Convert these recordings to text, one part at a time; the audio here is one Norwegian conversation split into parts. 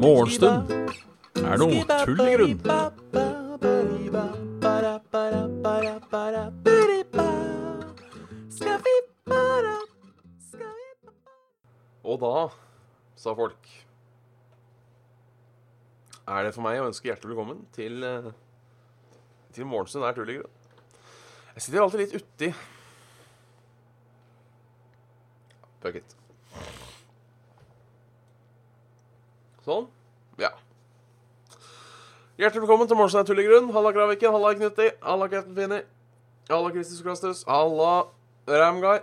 Morgenstund er noe tull i grunn. Og da, sa folk Er det for meg å ønske hjertelig velkommen til, til Morgenstund er tull i grunn. Jeg sitter alltid litt uti Bucket. Sånn. Ja. Hjertelig velkommen til Morgenstund er tull grunn. Halla, Kraviken. Halla, Knutti. Halla, Captain Finni. Halla, Kristus Klastus. Halla, Ramguy.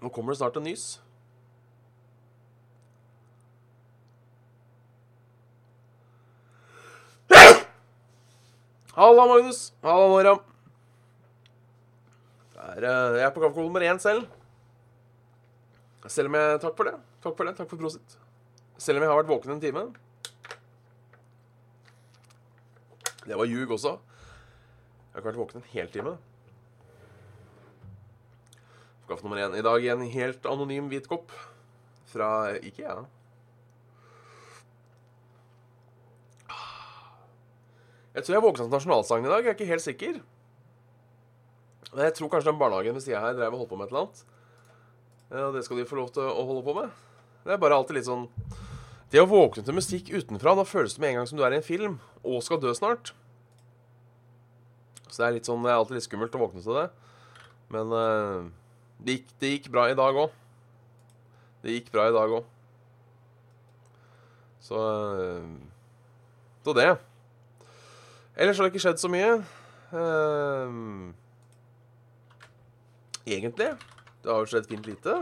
Nå kommer det snart en nys. Halla, Magnus. Halla, Noram. Eh, jeg er på kaffekolen nummer én selv. Selv om jeg Takk for det. Takk for det. Takk for prosit. Selv om jeg har vært våken en time. Det var ljug også. Jeg har ikke vært våken en hel time. Kaffe nummer én. I dag en helt anonym hvit kopp fra Ikea. Jeg tror jeg våkna til nasjonalsangen i dag. Jeg er ikke helt sikker. Men jeg tror kanskje den barnehagen ved sida her drev og holdt på med et eller annet. Og det skal de få lov til å holde på med. Det er bare alltid litt sånn Det å våkne til musikk utenfra, da føles det med en gang som du er i en film og skal dø snart. Så det er litt sånn Det er alltid litt skummelt å våkne til det. Men uh, det, gikk, det gikk bra i dag òg. Det gikk bra i dag òg. Så uh, Så det. Ellers har det ikke skjedd så mye. Uh, egentlig. Det jo skjedd fint lite.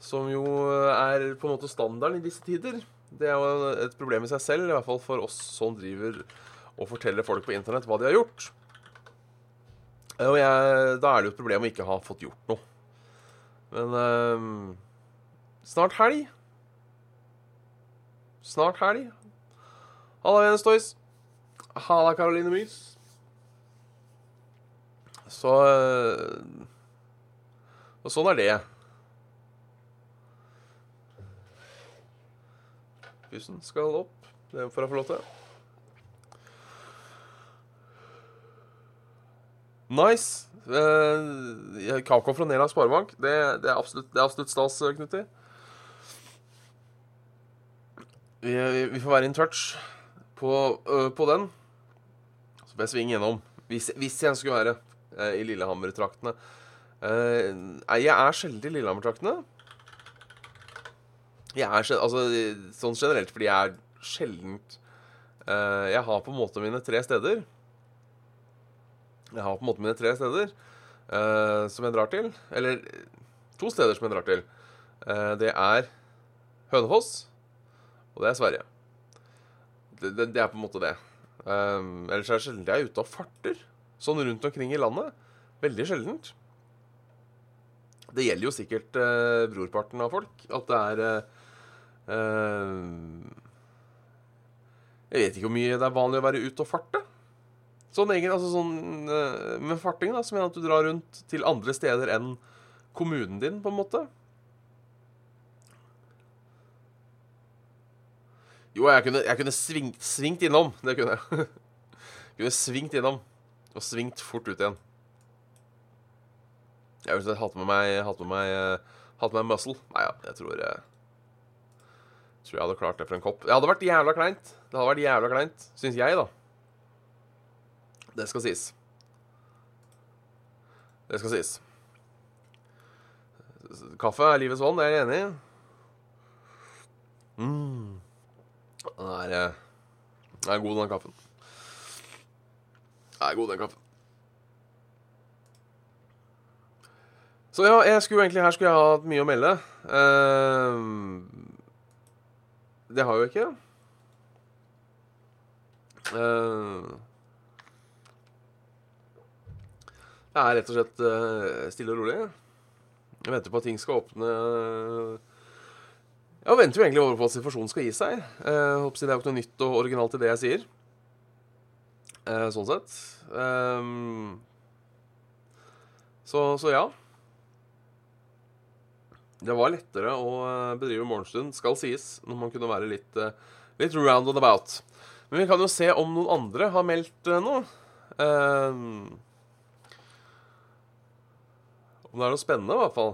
Som jo er på en måte standarden i disse tider. Det er jo et problem i seg selv, i hvert fall for oss som driver og forteller folk på internett hva de har gjort. Og jeg, da er det jo et problem å ikke ha fått gjort noe. Men ehm, snart helg. Snart helg. Halla, Venus Toys. Halla, Caroline Mys. Så øh, Og sånn er det. Bussen skal opp. Det får jeg få lov til. Nice. Eh, Kako fra Nela Sparebank. Det, det, er absolutt, det er absolutt stas, Knutti. Vi, vi, får være in touch på, øh, på den. Så får jeg svinge gjennom. Hvis, hvis jeg skulle være øh, i Lillehammer-traktene. Uh, jeg er sjelden i Lillehammer-traktene. Jeg er sjelden, altså, sånn generelt fordi jeg er sjeldent uh, Jeg har på en måte mine tre steder. Jeg har på en måte mine tre steder uh, som jeg drar til. Eller to steder som jeg drar til. Det er Hønefoss, og det er Sverige. Det, det, det er på en måte det. Ellers er det sjelden jeg er ute og farter. Sånn rundt omkring i landet. Veldig sjeldent. Det gjelder jo sikkert eh, brorparten av folk. At det er eh, uh, Jeg vet ikke hvor mye det er vanlig å være ute og farte. Sånn egen, altså sånn uh, Med farting, da, som mener at du drar rundt til andre steder enn kommunen din, på en måte. Jo, jeg kunne, jeg kunne svingt, svingt innom. Det kunne jeg. jeg kunne svingt innom. Og svingt fort ut igjen. Jeg har hatt med meg Hatt med meg, eh, hatt med meg muscle. Nei ja, jeg tror jeg Tror jeg hadde klart det for en kopp. Det hadde vært jævla kleint. Det hadde vært jævla kleint, syns jeg, da. Det skal sies. Det skal sies. Kaffe er livets vann, det er jeg enig i. Mm. Den er, eh, den er god, den kaffen. Den er god, den kaffen. Så ja, jeg skulle egentlig her skulle jeg ha hatt mye å melde. Uh, det har jeg jo ikke. Uh, det er rett og slett uh, stille og rolig. Jeg venter på at ting skal åpne Jeg venter jo egentlig over på at situasjonen skal gi seg. Uh, håper Det er jo ikke noe nytt og originalt i det jeg sier. Uh, sånn sett. Um, Så, så ja. Det var lettere å eh, bedrive morgenstund, skal sies, når man kunne være litt, eh, litt round and about. Men vi kan jo se om noen andre har meldt eh, noe. Um, om det er noe spennende, i hvert fall.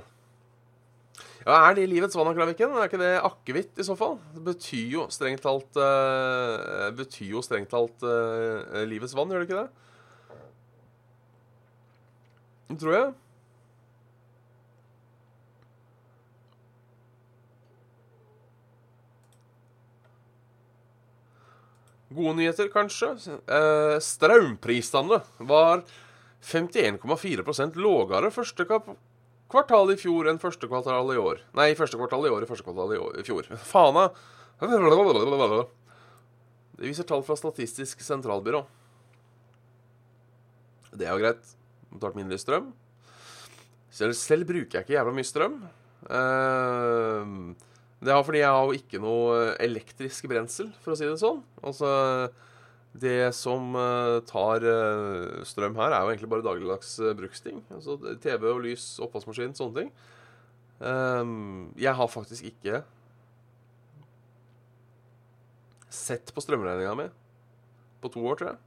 Ja, Er det livets vann av Kraviken? Er ikke det akevitt, i så fall? Det betyr jo strengt talt uh, Betyr jo strengt talt uh, livets vann, gjør det ikke? Det tror jeg. Gode nyheter, kanskje. Eh, strømprisene var 51,4% lavere første kvartal i fjor enn første kvartal i år. Nei, første kvartal i år i første kvartal i, år, i fjor. Faen, da. Det viser tall fra Statistisk sentralbyrå. Det er jo greit. Betalt mindre strøm. Selv, selv, bruker jeg ikke jævla mye strøm. Uh, det er fordi jeg har jo ikke noe elektrisk brensel, for å si det sånn. Altså, det som uh, tar uh, strøm her, er jo egentlig bare dagligdags uh, bruksting. Altså TV og lys, oppvaskmaskin, sånne ting. Um, jeg har faktisk ikke sett på strømregninga mi på to år, tror jeg.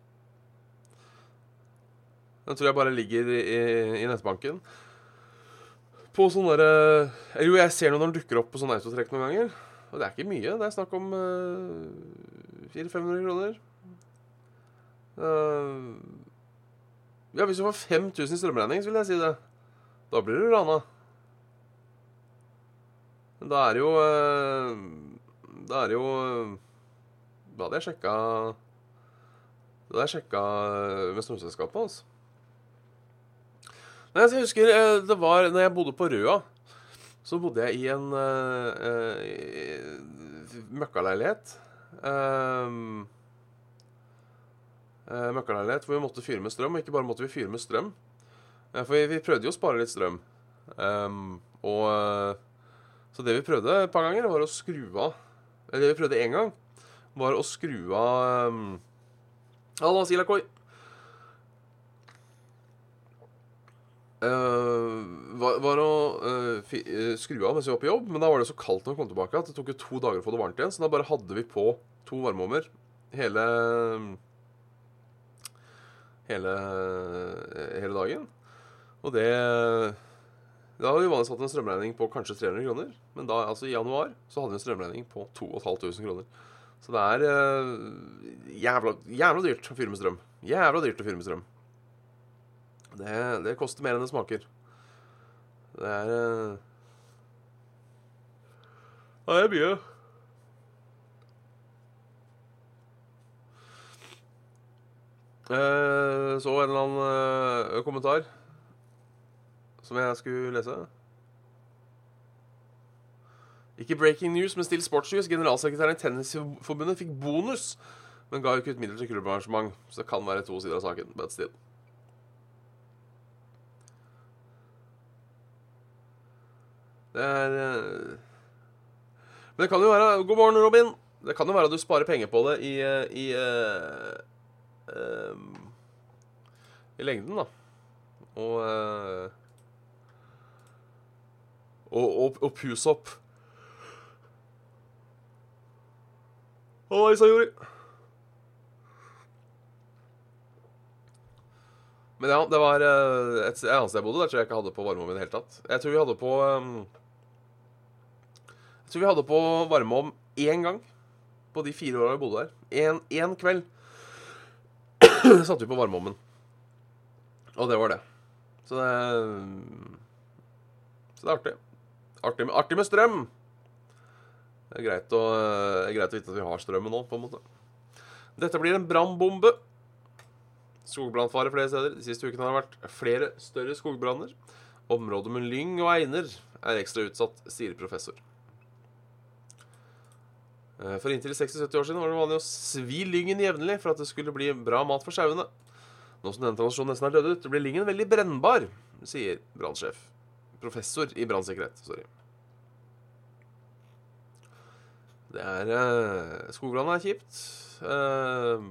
Den tror jeg bare ligger i, i nettbanken på sånne derre Jo, jeg ser når den dukker opp på sånn autotrekk noen ganger. Og det er ikke mye. Det er snakk om uh, 400-500 kroner. Uh, ja, hvis du får 5000 i strømregning, så vil jeg si det. Da blir du rana. Men da er det jo uh, Da er det jo Da hadde jeg sjekka Da hadde jeg sjekka med strømselskapet, altså. Nei, jeg husker eh, det var når jeg bodde på Røa. Så bodde jeg i en uh, uh, møkkaleilighet. Uh, møkkaleilighet hvor vi måtte fyre med strøm. Og ikke bare måtte vi fyre med strøm, for vi, vi, prøvde jo å spare litt strøm. Um, og Så det vi prøvde et par ganger, var å skru av Eller det vi prøvde én gang, var å skru av um, Halla, Silakoi. Uh, var, var, å uh, skru av mens vi var på jobb, men da var det så kaldt når vi kom tilbake at det tok jo to dager å få det varmt igjen. Så da bare hadde vi på to varmeovner hele hele, hele dagen. Og det Da hadde vi vanligvis hatt en strømregning på kanskje 300 kroner. Men da, altså i januar så hadde vi en strømregning på 2500 kroner. Så det er uh, jævla, jævla dyrt å fyre med strøm. Jævla dyrt å fyre med strøm. Det, det koster mer enn det smaker. Det er uh... Det er mye. Uh, så en eller annen uh, kommentar som jeg skulle lese. Ikke breaking news, men still sportsnews. Generalsekretæren i Tennisforbundet fikk bonus, men ga ikke ut midler til klubbarrangement. Så det kan være to sider av saken. But still. Det er eh, Men det kan jo være God morgen, Robin. Det kan jo være at du sparer penger på det i i, uh, um, i lengden, da. Og og, og, og puse opp. Halla, Isayori. Men ja, det var et annet sted jeg bodde. Der tror jeg ikke hadde på varmeovn i det hele tatt. Jeg tror vi hadde på um, jeg tror vi hadde på varmeovn én gang på de fire åra vi bodde der. Én kveld satte vi på varmeovnen. Og det var det. Så det Så det er artig. Artig med, artig med strøm. Det er greit å, er greit å vite at vi har strømmen nå, på en måte. Dette blir en brannbombe. Skogbrannfare flere steder. De siste ukene har det vært flere større skogbranner. Området med lyng og einer er ekstra utsatt, sier professor. Eh, for inntil 60-70 år siden var det vanlig å svi lyngen jevnlig for at det skulle bli bra mat for sauene. Nå som denne tradisjonen nesten er dødd ut, blir lyngen veldig brennbar, sier brannsjef. Professor i brannsikkerhet. Sorry. Det er eh, Skogbrann er kjipt. Eh,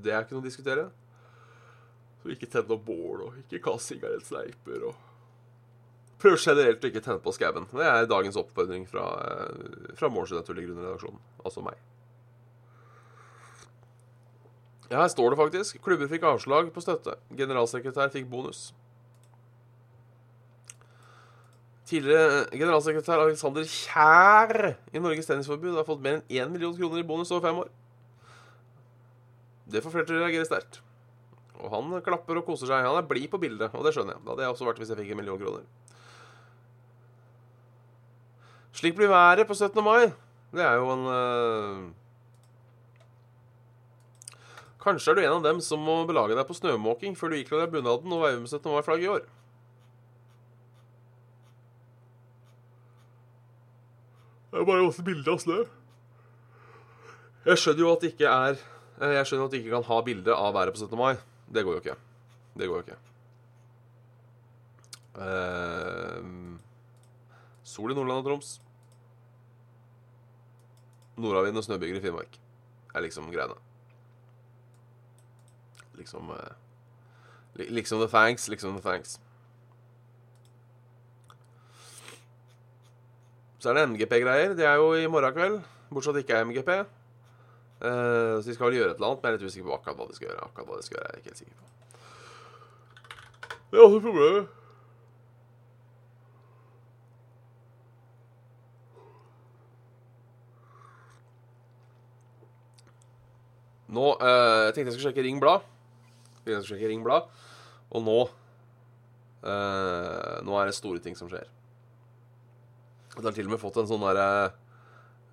det er ikke noe å diskutere. Så ikke tenn opp bål, og ikke kast sigarettsneiper, og Prøv generelt å ikke tenne på skauen. Det er dagens oppfordring fra, eh, fra Mål i grunn-redaksjonen. Altså meg. Ja, her står det faktisk. Klubber fikk avslag på støtte. Generalsekretær fikk bonus. Tidligere generalsekretær Alexander Kjær i Norges Tennisforbund har fått mer enn 1 million kroner i bonus over fem år. Det får flere til å reagere sterkt. Og han klapper og koser seg. Han er blid på bildet, og det skjønner jeg. Det hadde jeg også vært hvis jeg fikk en million kroner. Slik blir været på 17. mai. Det er jo en uh... Kanskje er du en av dem som må belage deg på snømåking før du ikler deg bunaden og veier med 17. mai-flagget i år. Det er bare masse bilder av snø. Jeg skjønner jo at det ikke er eh, Jeg skjønner at du ikke kan ha bilde av været på 17. mai. Det går jo ikke. Det går jo ikke. Uh, sol i Nordland og Troms. Nordavind og snøbyger i Finnmark er liksom greiene. Liksom uh, Liksom the thanks, liksom the thanks. Så er det MGP-greier. Det er jo i morgen kveld. Bortsett at det ikke er MGP. Uh, så de skal vel gjøre et eller annet, men jeg er litt usikker på akkurat hva de skal gjøre. Akkurat hva de skal gjøre, jeg er ikke helt sikker på. Det er også problemet. Nå uh, Jeg tenkte jeg skulle sjekke Ring Blad. Jeg skulle sjekke Ring Blad. Og nå uh, Nå er det store ting som skjer. Det har til og med fått en sånn derre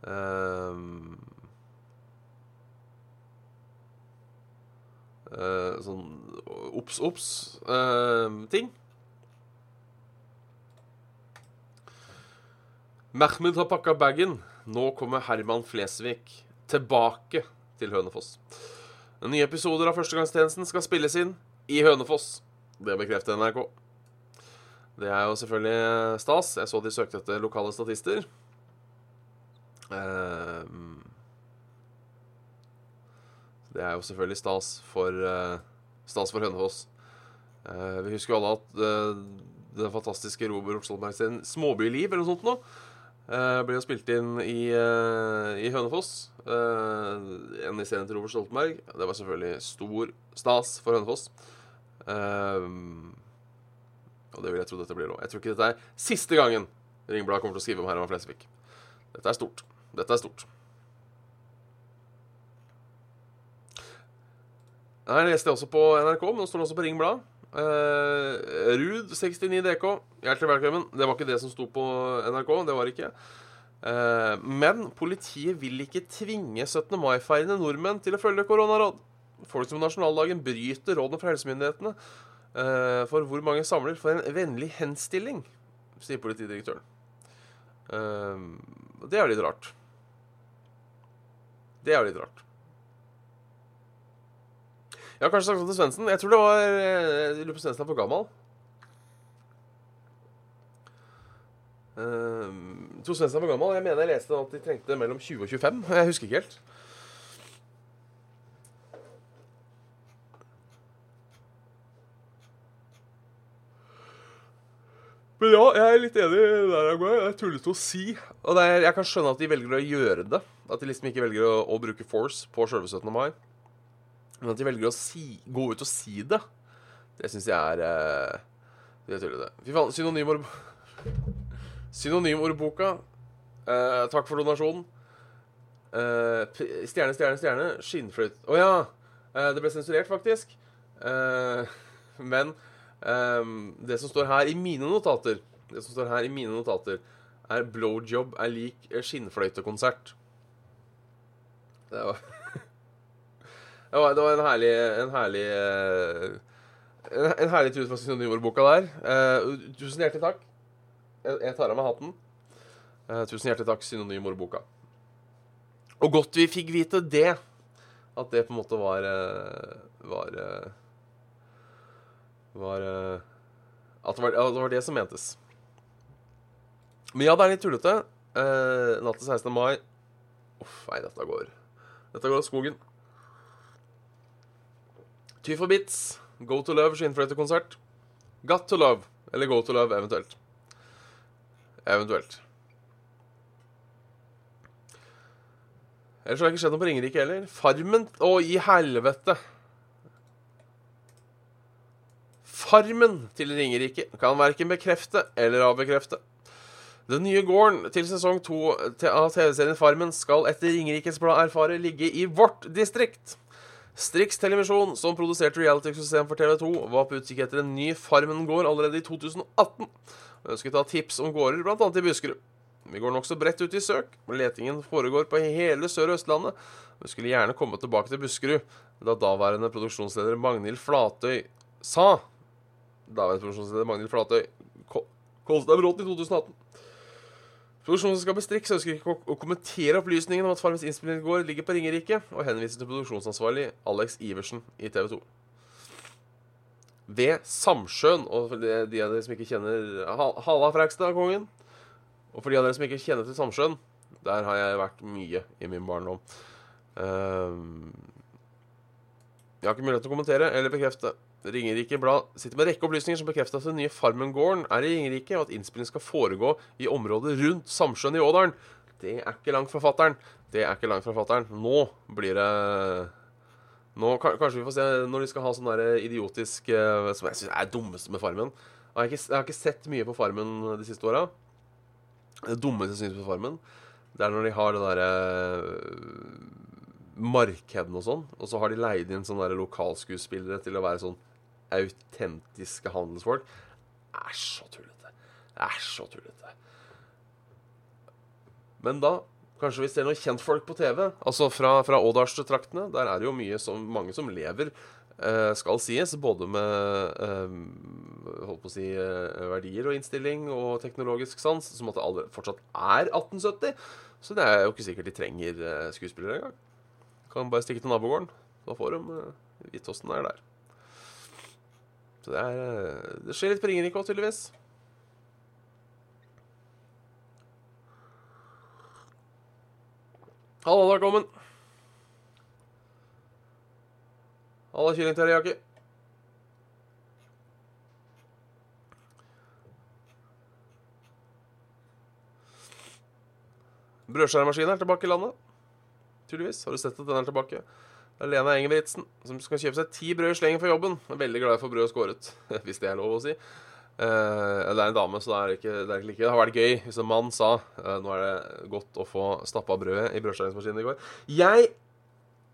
uh, uh, Sånn obs, obs-ting. Mehmed har pakka bagen. Nå kommer Herman Flesvig tilbake til Hønefoss. Nye episoder av Førstegangstjenesten skal spilles inn i Hønefoss. Det bekrefter NRK. Det er jo selvfølgelig stas. Jeg så de søkte etter lokale statister. Ehm, det er jo selvfølgelig stas for, eh, stas for Hønefoss. Eh, vi husker jo alle at den fantastiske Robert Stoltenberg sin 'Småbyliv' eller noe sånt nå, ble jo spilt inn i, i Hønefoss. En i serien til Robert Stoltenberg. Det var selvfølgelig stor stas for Hønefoss. Uh, og det vil jeg tro dette blir òg. Jeg tror ikke dette er siste gangen Ringbladet kommer til å skrive om Herman Flesvig. Dette er stort. Dette er stort. Her leste jeg også på NRK, men nå står det også på Ring Blad. Uh, Ruud 69DK, hjertelig velkommen. Det var ikke det som sto på NRK. Det var ikke. Uh, men politiet vil ikke tvinge 17. mai-feirende nordmenn til å følge koronaråd. Folk som nasjonaldagen bryter rådene fra helsemyndighetene uh, for hvor mange samler, for en vennlig henstilling, sier politidirektøren. det er litt rart. Det er litt rart. Jeg har kanskje sagt sånn til Svendsen. Jeg tror det var Jeg lurer på Svendsen er for gammel. Jeg Svendsen for gammel. Jeg mener jeg leste at de trengte mellom 20 og 25. Jeg husker ikke helt. Men ja, jeg er litt enig der, der. Det er tullete å si. Og er, jeg kan skjønne at de velger å gjøre det. At de liksom ikke velger å, å bruke force på sjølve 17. mai. Men at de velger å si, gå ut og si det, det syns jeg er uh, Det er tullete. Fy faen. Synonymord... Synonymordboka. Eh, takk for donasjonen. Eh, stjerne, stjerne, stjerne. Skinnfløyte Å oh, ja! Eh, det ble sensurert, faktisk. men Um, det som står her i mine notater, Det som står her i mine notater, er 'blowjob er lik skinnfløytekonsert'. Det var det, var, det var, en herlig En herlig uh, en, en, herlig tur fra synonymordboka der. Uh, tusen hjertelig takk. Jeg, tar av meg hatten. Eh, tusen hjertelig takk, synonymordboka. Og godt vi fikk vite det. At det på en måte var Var var uh, at, det var, at det var det som mentes. Men ja, det er litt tullete. Eh, natt til 16. mai Uff, nei, dette går Dette går av skogen. Ty for bits. Go to Love skinnfløytekonsert. Got to Love. Eller Go to Love, eventuelt. Eventuelt. Ellers har det ikke skjedd noe på Ringerike heller. Farmen Å, i helvete! Farmen til Ringerike kan verken bekrefte eller avbekrefte. Den nye gården til sesong to av TV-serien Farmen skal etter Ringerikes Blad erfare ligge i vårt distrikt. Strix Televisjon, som produserte reality-system for TV2, var på utkikk etter en ny Farmen-gård allerede i 2018. Og ønsket å ha tips om gårder, bl.a. i Buskerud. Vi går nokså bredt ut i søk. Letingen foregår på hele Sør- og Østlandet. Vi skulle gjerne komme tilbake til Buskerud, da daværende produksjonsleder Magnhild Flatøy sa Daværende produksjonsleder Magnhild Flatøy Kolstad Bråten i 2018. Produksjonsselskapet Strix ønsker ikke å kommentere opplysningen om at Farmens innspillingsgård ligger på Ringerike, og henviser til produksjonsansvarlig Alex Iversen i TV 2. Ved Samsjøen, og for de av dere som ikke kjenner Halla Frækstad, kongen og for de av dere som ikke kjenner til Samsjøen, der har jeg vært mye i min barndom. Uh, jeg har ikke mulighet til å kommentere eller bekrefte. Ringerike Blad sitter med rekke opplysninger som bekrefter at den nye Farmen-gården er i Ringerike, og at innspillingen skal foregå i området rundt Samsjøen i Ådalen. Det er ikke langt fra fattern. Det er ikke langt fra fattern. Nå blir det Nå, Kanskje vi får se når de skal ha sånn idiotisk eh, Som jeg syns er det dummeste med Farmen. Jeg har, ikke, jeg har ikke sett mye på Farmen de siste åra. Det dummeste jeg syns på Farmen, det er når de har det derre uh, markedene og sånn, og så har de leid inn sånne lokalskuespillere til å være sånn autentiske handelsfolk. Det er så tullete. Det er så tullete. Men da Kanskje vi ser noen kjentfolk på TV, altså fra, fra Ådalstraktene. Der er det jo mye som, mange som lever Eh, skal sies, både med eh, holdt på å si, eh, verdier og innstilling og teknologisk sans, som at det aldri, fortsatt er 1870. Så det er jo ikke sikkert de trenger skuespillere engang. Kan bare stikke til nabogården. Da får de vite åssen det er der. Så det, er, det skjer litt på Ringerike òg, tydeligvis. Hallo, velkommen. Halla, kylling teriyaki. Brødskjæremaskinen er tilbake i landet. Tydeligvis. Har du sett at den er tilbake? Lena Engebrigtsen, som skal kjøpe seg ti brød i slengen for jobben. Er veldig glad for brød skåret, hvis det er lov å si. Uh, det er en dame, så det er ikke, det er ikke like Det har vært gøy hvis en mann sa uh, Nå er det godt å få stappa brødet i brødskjæringsmaskinen i går. Jeg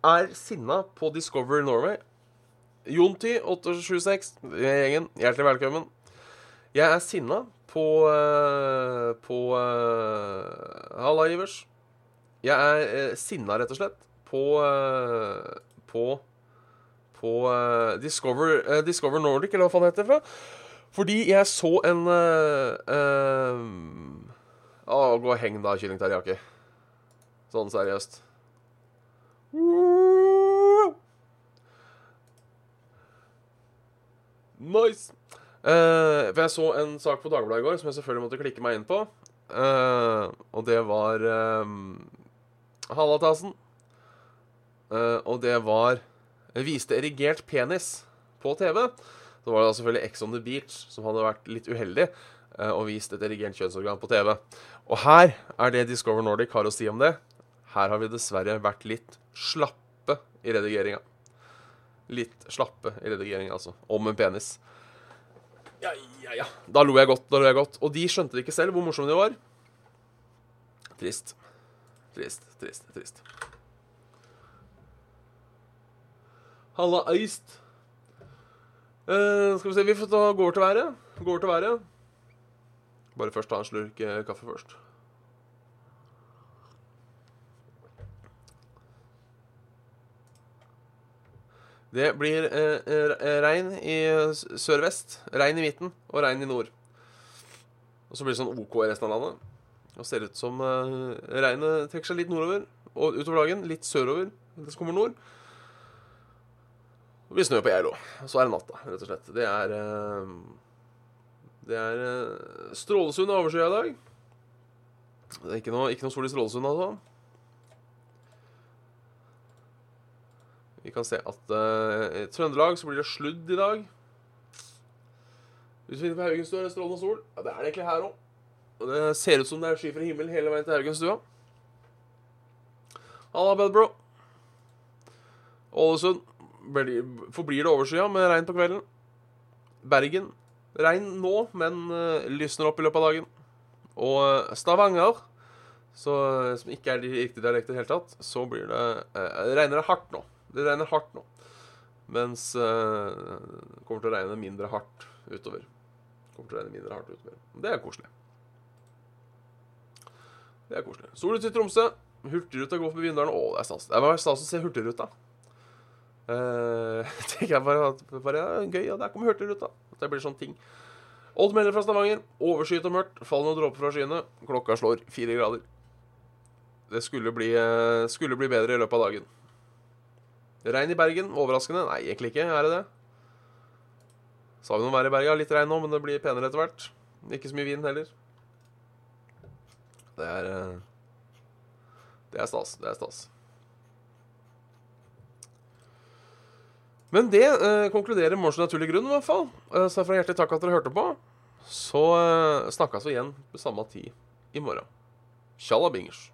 er sinna på Discover Norway. Jonty, 876, gjengen, hjertelig velkommen. Jeg er sinna på uh, På Halla, Ivers. Jeg er sinna, rett og slett, på uh, På På Discover, Discover Nordic, eller hva faen heter det fra. Fordi jeg så en Å, gå og heng da, kylling teriyaki. Sånn seriøst. Nice! Uh, for jeg så en sak på Dagbladet i går som jeg selvfølgelig måtte klikke meg inn på. Uh, og det var um, Hallatasen. Uh, og det var Viste erigert penis på TV. Så var det da selvfølgelig Ex on the Beach som hadde vært litt uheldig og vist et erigert kjønnsorgan på TV. Og her er det Discover Nordic har å si om det. Her har vi dessverre vært litt slappe i redigeringa litt slappe i redigeringa, altså. Om en penis. Ja, ja, ja. Da lo jeg godt. da lo jeg godt. Og de skjønte det ikke selv hvor morsomme de var. Trist. Trist, trist, trist. Halla, Eist. Uh, skal vi se Vi får ta går til været. Går til været. Bare først ta en slurk eh, kaffe først. Det blir eh, eh regn i sør-vest, regn i midten og regn i nord. Og så blir det sånn OK i resten av landet. Og ser ut som eh, regnet trekker seg litt nordover og utover dagen. Litt sørover, det kommer nord. Det blir snø på Geilo. Så er det natta, rett og slett. Det er eh, Det er eh, Strålesund er overskya i dag. Det er ikke noe, ikke noe sol i Strålesund, altså. Vi kan se at uh, i Trøndelag så blir det sludd i dag. Hvis vi finner på Haugenstua er det strålende sol. Ja, det er det egentlig her òg. Og det ser ut som det er skyfri himmel hele veien til Haugenstua. Halla, Bedbro. Ålesund forblir det overskya med regn på kvelden. Bergen regn nå, men eh, lysner opp i løpet av dagen. Og eh, Stavanger, så, som ikke er de riktige dialekter i det hele tatt, så blir det eh, regner det hardt nå. Det regner hardt nå. Mens eh, det kommer til å regne mindre hardt utover. Kommer til å regne mindre hardt utover. Det er koselig. Det er koselig. Sol ut i Tromsø. Hurtigruta går forbi Vindalen. Å, det er stas. Det var stas å se Hurtigruta. Eh, tenker jeg bare, at- bare ja, Gøy, ja, der kommer Hurtigruta. Det blir sånn ting. Odd melder fra Stavanger. Overskyet og mørkt. Fallende dråper fra skyene. Klokka slår fire grader. Det skulle bli, eh, skulle bli bedre i løpet av dagen. Regn i Bergen. Overraskende? Nei, egentlig ikke. Er det det? Sa vi noe vær i Bergen? Litt regn nå, men det blir penere etter hvert. Ikke så mye vind heller. Det er eh, Det er stas. Det er stas. Men det eh, konkluderer Morsen naturlig grunn, i hvert fall. Eh, så fra hjertelig takk at dere hørte på. Så eh, snakkes vi igjen på samme tid i morgen. Tjalla bingers.